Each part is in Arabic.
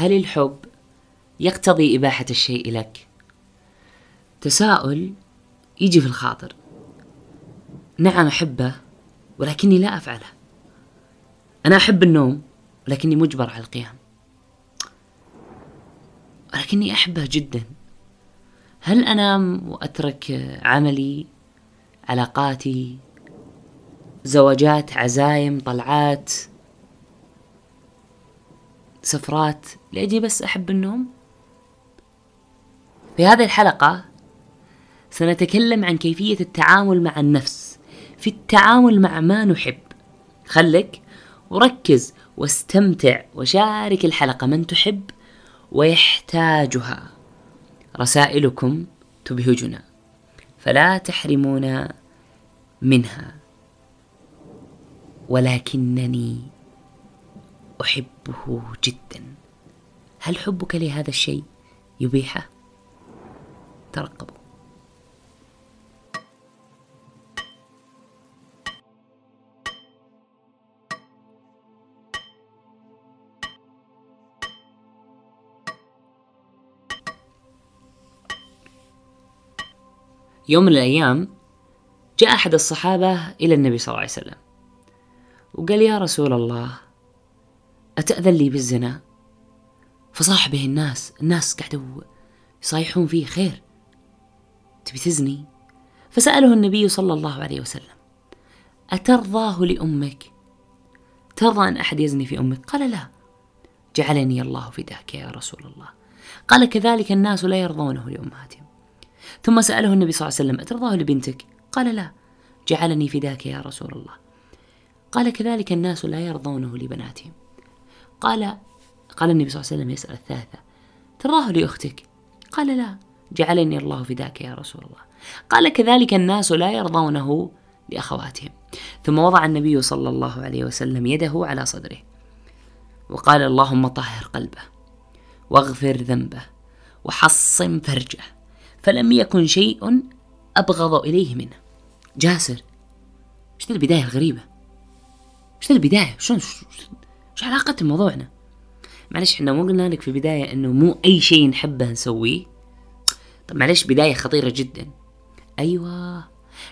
هل الحب يقتضي إباحة الشيء لك؟ تساؤل يجي في الخاطر. نعم أحبه ولكني لا أفعله. أنا أحب النوم ولكني مجبر على القيام. ولكني أحبه جدا. هل أنام وأترك عملي علاقاتي زواجات عزايم طلعات سفرات لأجي بس أحب النوم. في هذه الحلقة سنتكلم عن كيفية التعامل مع النفس. في التعامل مع ما نحب. خلك وركز واستمتع وشارك الحلقة من تحب ويحتاجها. رسائلكم تبهجنا. فلا تحرمونا منها. ولكنني أحبه جدا. هل حبك لهذا الشيء يبيحه؟ ترقبوا. يوم من الأيام جاء أحد الصحابة إلى النبي صلى الله عليه وسلم وقال يا رسول الله أتأذن لي بالزنا؟ فصاح به الناس الناس قعدوا يصايحون فيه خير. تبي تزني؟ فسأله النبي صلى الله عليه وسلم أترضاه لأمك؟ ترضى أن أحد يزني في أمك؟ قال لا. جعلني الله فداك يا رسول الله. قال كذلك الناس لا يرضونه لأمهاتهم. ثم سأله النبي صلى الله عليه وسلم أترضاه لبنتك؟ قال لا. جعلني فداك يا رسول الله. قال كذلك الناس لا يرضونه لبناتهم. قال قال النبي صلى الله عليه وسلم يسأل الثالثة تراه لأختك؟ قال لا جعلني الله فداك يا رسول الله. قال كذلك الناس لا يرضونه لأخواتهم. ثم وضع النبي صلى الله عليه وسلم يده على صدره وقال اللهم طهر قلبه واغفر ذنبه وحصن فرجه فلم يكن شيء أبغض إليه منه. جاسر إيش البداية الغريبة؟ إيش البداية؟ شلون إيش علاقة موضوعنا معلش إحنا مو قلنا لك في البداية إنه مو أي شيء نحبه نسويه. طب معلش بداية خطيرة جدا. أيوه.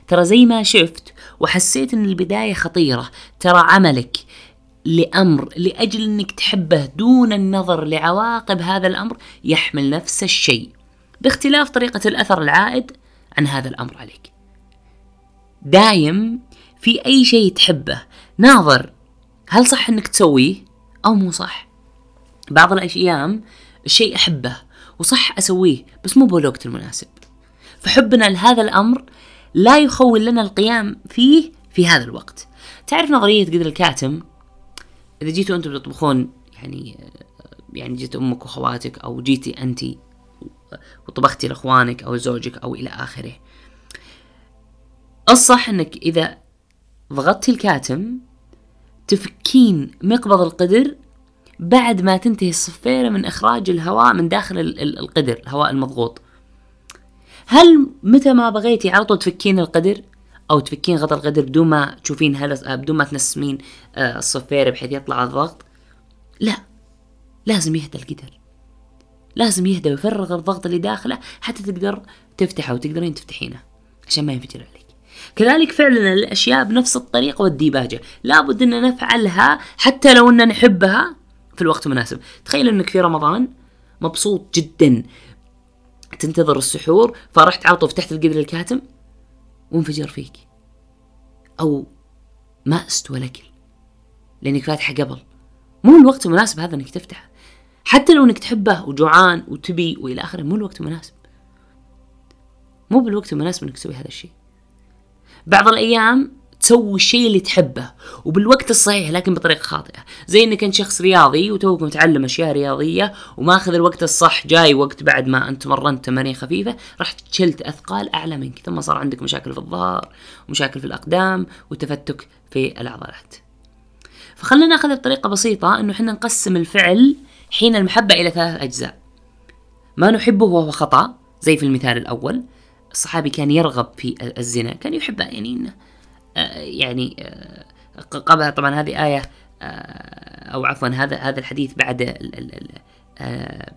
ترى زي ما شفت وحسيت إن البداية خطيرة. ترى عملك لأمر لأجل أنك تحبه دون النظر لعواقب هذا الأمر يحمل نفس الشيء. باختلاف طريقة الأثر العائد عن هذا الأمر عليك. دايم في أي شيء تحبه ناظر هل صح أنك تسويه أو مو صح؟ بعض الأيام الشيء أحبه وصح أسويه بس مو بالوقت المناسب. فحبنا لهذا الأمر لا يخول لنا القيام فيه في هذا الوقت. تعرف نظرية قدر الكاتم؟ إذا جيتوا أنتم تطبخون يعني يعني جيت أمك وأخواتك أو جيتي أنت وطبختي لأخوانك أو زوجك أو إلى آخره. الصح إنك إذا ضغطتي الكاتم تفكين مقبض القدر بعد ما تنتهي الصفيرة من إخراج الهواء من داخل القدر الهواء المضغوط. هل متى ما بغيتي على طول تفكين القدر أو تفكين غطاء القدر بدون ما تشوفين هل بدون ما تنسمين آه، الصفيرة بحيث يطلع الضغط؟ لا لازم يهدى القدر. لازم يهدى ويفرغ الضغط اللي داخله حتى تقدر تفتحه وتقدرين تفتحينه عشان ما ينفجر عليك كذلك فعلنا الأشياء بنفس الطريقة والديباجة. لابد أن نفعلها حتى لو أن نحبها في الوقت المناسب. تخيل أنك في رمضان مبسوط جدا. تنتظر السحور فرحت عاطف وفتحت القدر الكاتم وانفجر فيك. أو ما استوى لكل لأنك فاتحة قبل. مو الوقت المناسب هذا أنك تفتحه. حتى لو أنك تحبه وجوعان وتبي وإلى آخره مو الوقت المناسب. مو بالوقت المناسب أنك تسوي هذا الشيء. بعض الأيام تسوي الشيء اللي تحبه وبالوقت الصحيح لكن بطريقة خاطئة. زي إنك أنت شخص رياضي وتوك متعلم أشياء رياضية وماخذ الوقت الصح جاي وقت بعد ما أنت مرنت تمارين خفيفة رحت شلت أثقال أعلى منك. ثم صار عندك مشاكل في الظهر ومشاكل في الأقدام وتفتك في العضلات. فخلنا ناخذ بطريقة بسيطة إنه إحنا نقسم الفعل حين المحبة إلى ثلاث أجزاء. ما نحبه وهو خطأ زي في المثال الأول. الصحابي كان يرغب في الزنا كان يحبه يعني إنه آه، يعني آه، قبل طبعا هذه آية آه، أو عفوا هذا هذا الحديث بعد آه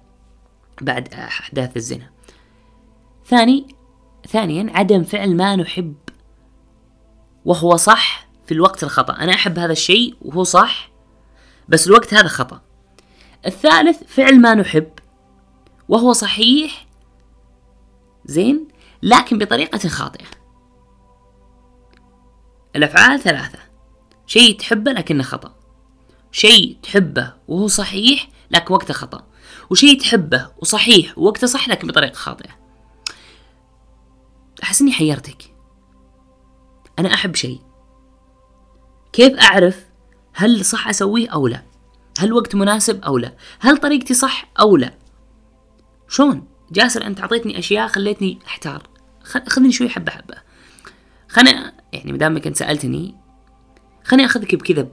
بعد أحداث الزنا. ثاني ثانيا عدم فعل ما نحب وهو صح في الوقت الخطأ. أنا أحب هذا الشيء وهو صح بس الوقت هذا خطأ. الثالث فعل ما نحب وهو صحيح زين؟ لكن بطريقة خاطئة. الأفعال ثلاثة. شيء تحبه لكنه خطأ. شيء تحبه وهو صحيح لكن وقته خطأ. وشيء تحبه وصحيح ووقته صح لكن بطريقة خاطئة. أحس إني حيرتك. أنا أحب شيء. كيف أعرف هل صح أسويه أو لا؟ هل وقت مناسب أو لا؟ هل طريقتي صح أو لا؟ شلون؟ جاسر أنت أعطيتني أشياء خليتني أحتار. خذني شوي حبة حبة. خليني يعني مدامك أنت سألتني خليني أخذك بكذا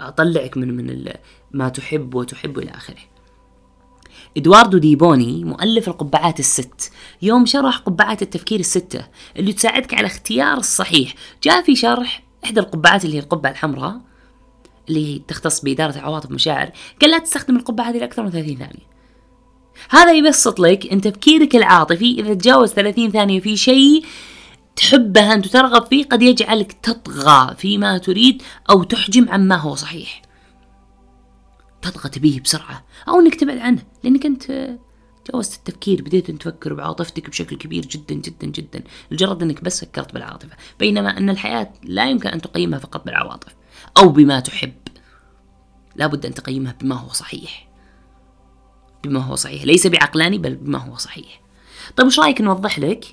أطلعك من من ما تحب وتحب إلى آخره. إدواردو ديبوني مؤلف القبعات الست. يوم شرح قبعات التفكير الستة اللي تساعدك على اختيار الصحيح. جاء في شرح إحدى القبعات اللي هي القبعة الحمراء اللي تختص بإدارة العواطف والمشاعر قال لا تستخدم القبعة هذه لأكثر من 30 ثانية. هذا يبسط لك أن تفكيرك العاطفي إذا تجاوز 30 ثانية في شيء تحبه أنت ترغب فيه قد يجعلك تطغى فيما تريد أو تحجم عما هو صحيح. تطغى تبيه بسرعة أو أنك تبعد عنه لأنك أنت جاوزت التفكير بديت أن تفكر بعاطفتك بشكل كبير جدا جدا جدا. لجرد أنك بس فكرت بالعاطفة. بينما أن الحياة لا يمكن أن تقيمها فقط بالعواطف أو بما تحب. لابد أن تقيمها بما هو صحيح. بما هو صحيح. ليس بعقلاني بل بما هو صحيح. طيب وش رأيك نوضح لك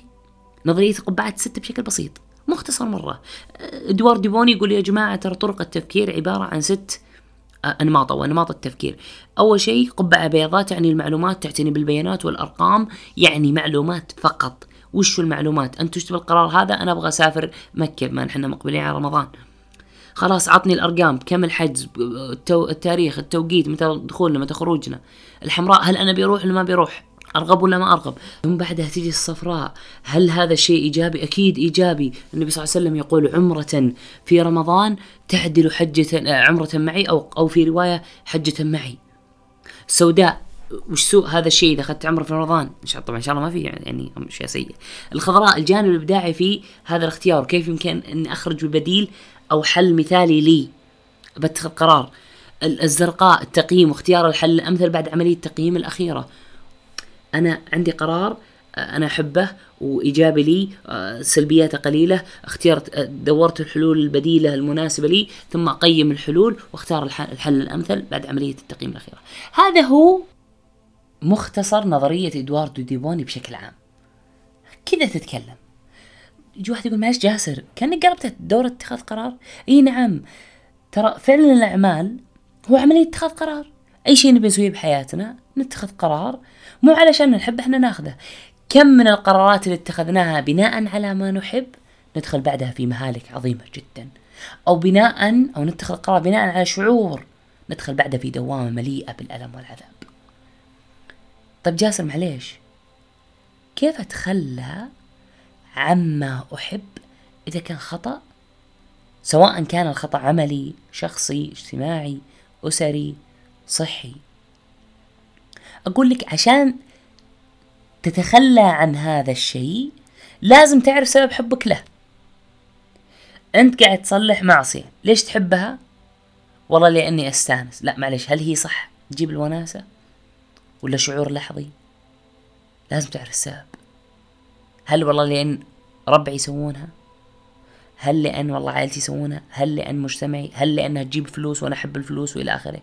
نظرية قبعه الستة بشكل بسيط؟ مختصر مرة. ادوار ديبوني يقول يا جماعة ترى طرق التفكير عبارة عن ست أنماط أو أنماط التفكير. أول شيء قبعة بيضاء تعني المعلومات تعتني بالبيانات والأرقام يعني معلومات فقط. وش المعلومات؟ أنت تكتب القرار هذا؟ أنا أبغى أسافر مكة ما نحن مقبلين على رمضان. خلاص عطني الأرقام كم الحجز التاريخ التوقيت متى دخولنا متى خروجنا. الحمراء هل أنا بيروح ولا ما بيروح؟ أرغب ولا ما أرغب؟ ثم بعدها تيجي الصفراء. هل هذا الشيء إيجابي؟ أكيد إيجابي. النبي صلى الله عليه وسلم يقول عمرة في رمضان تعدل حجة عمرة معي أو أو في رواية حجة معي. سوداء. وش سوء هذا الشيء إذا أخذت عمره في رمضان؟ طبعا إن شاء الله ما في يعني اشياء سيئه الخضراء الجانب الإبداعي في هذا الاختيار. كيف يمكن إني أخرج ببديل أو حل مثالي لي؟ بتخذ قرار. الزرقاء التقييم واختيار الحل الأمثل بعد عملية التقييم الأخيرة. أنا عندي قرار أنا أحبه وإيجابي لي سلبياته قليلة اخترت دورت الحلول البديلة المناسبة لي ثم أقيم الحلول واختار الحل الأمثل بعد عملية التقييم الأخيرة. هذا هو مختصر نظرية إدواردو ديبوني بشكل عام. كذا تتكلم. يجي واحد يقول معلش جاسر كأنك قربت دور اتخاذ قرار. إي نعم. ترى فعل الأعمال هو عملية اتخاذ قرار. أي شيء نبي نسويه بحياتنا نتخذ قرار مو علشان نحب إحنا ناخذه. كم من القرارات اللي اتخذناها بناء على ما نحب ندخل بعدها في مهالك عظيمة جدا. أو بناء أو نتخذ قرار بناء على شعور ندخل بعدها في دوامة مليئة بالألم والعذاب. طيب جاسر معليش كيف اتخلى عما أحب إذا كان خطأ؟ سواء كان الخطأ عملي شخصي اجتماعي أسري صحي. أقول لك عشان تتخلى عن هذا الشيء لازم تعرف سبب حبك له. أنت قاعد تصلح معصية. ليش تحبها؟ والله لأني أستانس. لا معلش هل هي صح؟ تجيب الوناسة؟ ولا شعور لحظي؟ لازم تعرف السبب. هل والله لأن ربعي يسوونها؟ هل لأن والله عائلتي يسوونها؟ هل لأن مجتمعي؟ هل لأنها تجيب فلوس وأنا أحب الفلوس وإلى آخره؟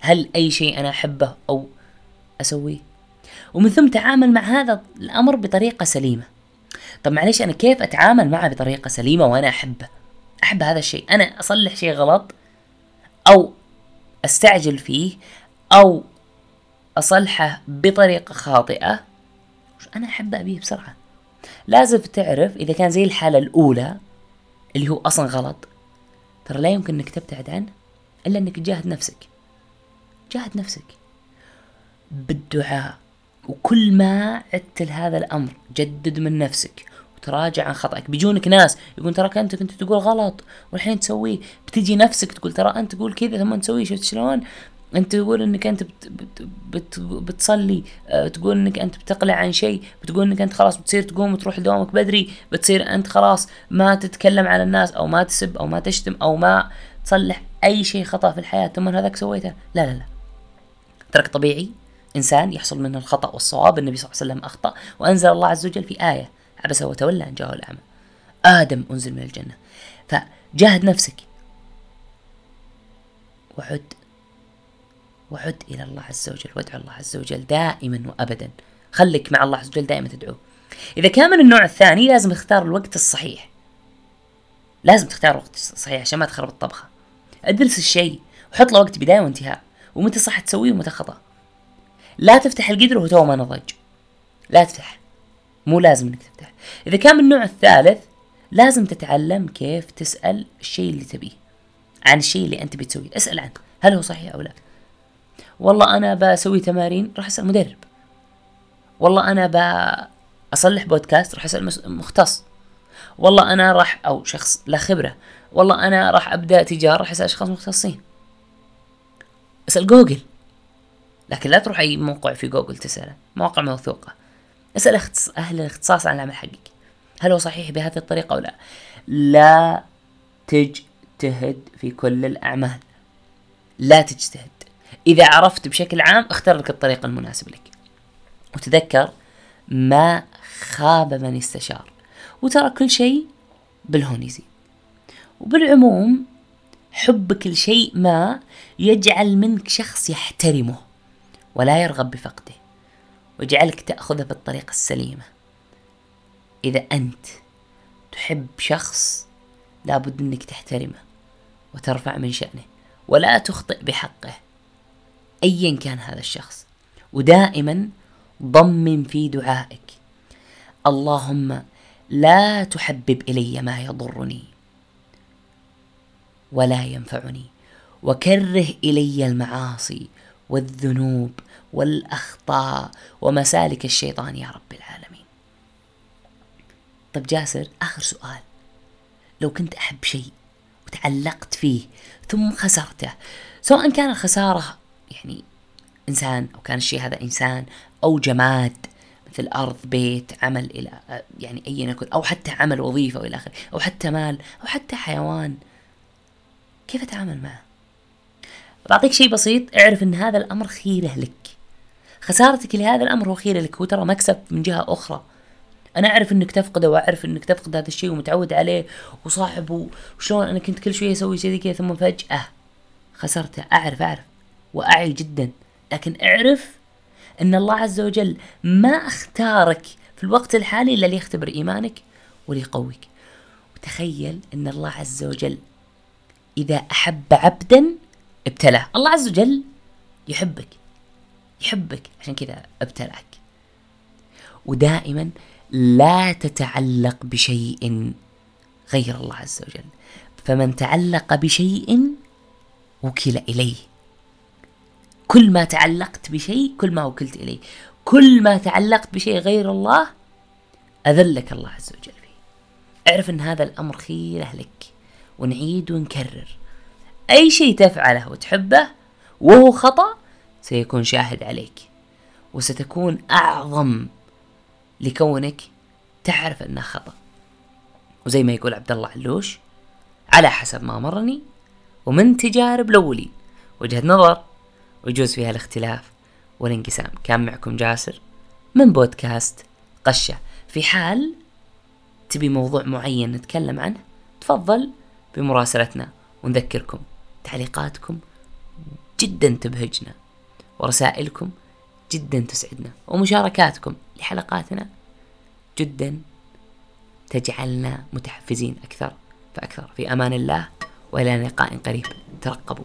هل أي شيء أنا أحبه أو أسويه؟ ومن ثم تعامل مع هذا الأمر بطريقة سليمة. طب معليش أنا كيف أتعامل معه بطريقة سليمة وأنا أحبه؟ أحب هذا الشيء. أنا أصلح شيء غلط أو أستعجل فيه أو أصلحه بطريقة خاطئة. أنا أحب أبيه بسرعة. لازم تعرف إذا كان زي الحالة الأولى اللي هو أصلا غلط ترى لا يمكن إنك تبتعد عنه إلا إنك تجاهد نفسك. جاهد نفسك. بالدعاء. وكل ما عدت لهذا الأمر جدد من نفسك وتراجع عن خطأك. بيجونك ناس يقول تراك أنت كنت تقول غلط والحين تسويه. بتجي نفسك تقول ترى أنت تقول كذا ثم تسويه. شفت شلون؟ أنت تقول إنك أنت بت بت بت بتصلي آه، تقول إنك أنت بتقلع عن شيء بتقول إنك أنت خلاص بتصير تقوم وتروح لدوامك بدري بتصير أنت خلاص ما تتكلم على الناس أو ما تسب أو ما تشتم أو ما تصلح أي شيء خطأ في الحياة ثم هذاك سويته. لا لا لا. ترك طبيعي إنسان يحصل منه الخطأ والصواب النبي صلى الله عليه وسلم أخطأ وأنزل الله عز وجل في آية عبس وتولى ان جاءه الأعمى. آدم أنزل من الجنة. فجاهد نفسك. وعد. وعد إلى الله عز وجل وادعو الله عز وجل دائما وأبدا. خليك مع الله عز وجل دائما تدعوه إذا كان من النوع الثاني لازم تختار الوقت الصحيح. لازم تختار الوقت الصحيح عشان ما تخرب الطبخة. ادرس الشيء وحط له وقت بداية وانتهاء. ومتى صح تسويه ومتى خطأ. لا تفتح القدر وهو تو ما نضج. لا تفتح. مو لازم إنك تفتح. إذا كان من النوع الثالث لازم تتعلم كيف تسأل الشيء اللي تبيه. عن الشيء اللي أنت بتسويه. اسأل عنه. هل هو صحيح أو لا؟ والله أنا بسوي تمارين راح أسأل مدرب. والله أنا بصلح بودكاست راح أسأل مختص. والله أنا راح أو شخص لا خبرة. والله أنا راح أبدأ تجارة راح أسأل أشخاص مختصين. أسأل جوجل. لكن لا تروح أي موقع في جوجل تسأله. مواقع موثوقة. أسأل أهل الاختصاص عن العمل حقك. هل هو صحيح بهذه الطريقة أو لا؟ لا تجتهد في كل الأعمال. لا تجتهد. إذا عرفت بشكل عام اختار لك الطريق المناسب لك. وتذكر ما خاب من استشار. وترى كل شيء بالهون يزيد. وبالعموم حبك لشيء ما يجعل منك شخص يحترمه ولا يرغب بفقده. ويجعلك تأخذه بالطريقة السليمة. إذا أنت تحب شخص لابد أنك تحترمه وترفع من شأنه. ولا تخطئ بحقه. ايا كان هذا الشخص. ودائما ضمن في دعائك. اللهم لا تحبب إلي ما يضرني ولا ينفعني. وكره إلي المعاصي والذنوب والأخطاء ومسالك الشيطان يا رب العالمين. طب جاسر آخر سؤال. لو كنت أحب شيء وتعلقت فيه ثم خسرته سواء كان الخسارة يعني إنسان أو كان الشيء هذا إنسان أو جماد مثل أرض بيت عمل إلى يعني أيا يكن أو حتى عمل وظيفة وإلى آخره أو حتى مال أو حتى حيوان. كيف أتعامل معه؟ بعطيك شيء بسيط اعرف أن هذا الأمر خيرة لك. خسارتك لهذا الأمر هو خيرة لك هو ترى مكسب من جهة أخرى. أنا أعرف إنك تفقده وأعرف إنك تفقد هذا الشيء ومتعود عليه وصاحب وشلون أنا كنت كل شوية أسوي شيء كذا ثم فجأة خسرته. أعرف أعرف. وأعي جدا. لكن اعرف أن الله عز وجل ما اختارك في الوقت الحالي إلا ليختبر إيمانك وليقويك وتخيل أن الله عز وجل إذا أحب عبدا ابتلاه. الله عز وجل يحبك يحبك. عشان كذا ابتلاك. ودائما لا تتعلق بشيء غير الله عز وجل. فمن تعلق بشيء وكل إليه. كل ما تعلقت بشيء كل ما وكلت إليه. كل ما تعلقت بشيء غير الله أذلك الله عز وجل فيه. اعرف أن هذا الأمر خيره لك ونعيد ونكرر. أي شيء تفعله وتحبه وهو خطأ سيكون شاهد عليك. وستكون أعظم لكونك تعرف أنه خطأ. وزي ما يقول عبد الله علوش على حسب ما مرني ومن تجارب الأولين وجهة نظر ويجوز فيها الاختلاف والانقسام. كان معكم جاسر من بودكاست قشة. في حال تبي موضوع معين نتكلم عنه تفضل بمراسلتنا ونذكركم. تعليقاتكم جدا تبهجنا ورسائلكم جدا تسعدنا ومشاركاتكم لحلقاتنا جدا تجعلنا متحفزين أكثر فأكثر. في أمان الله وإلى لقاء قريب. ترقبوا.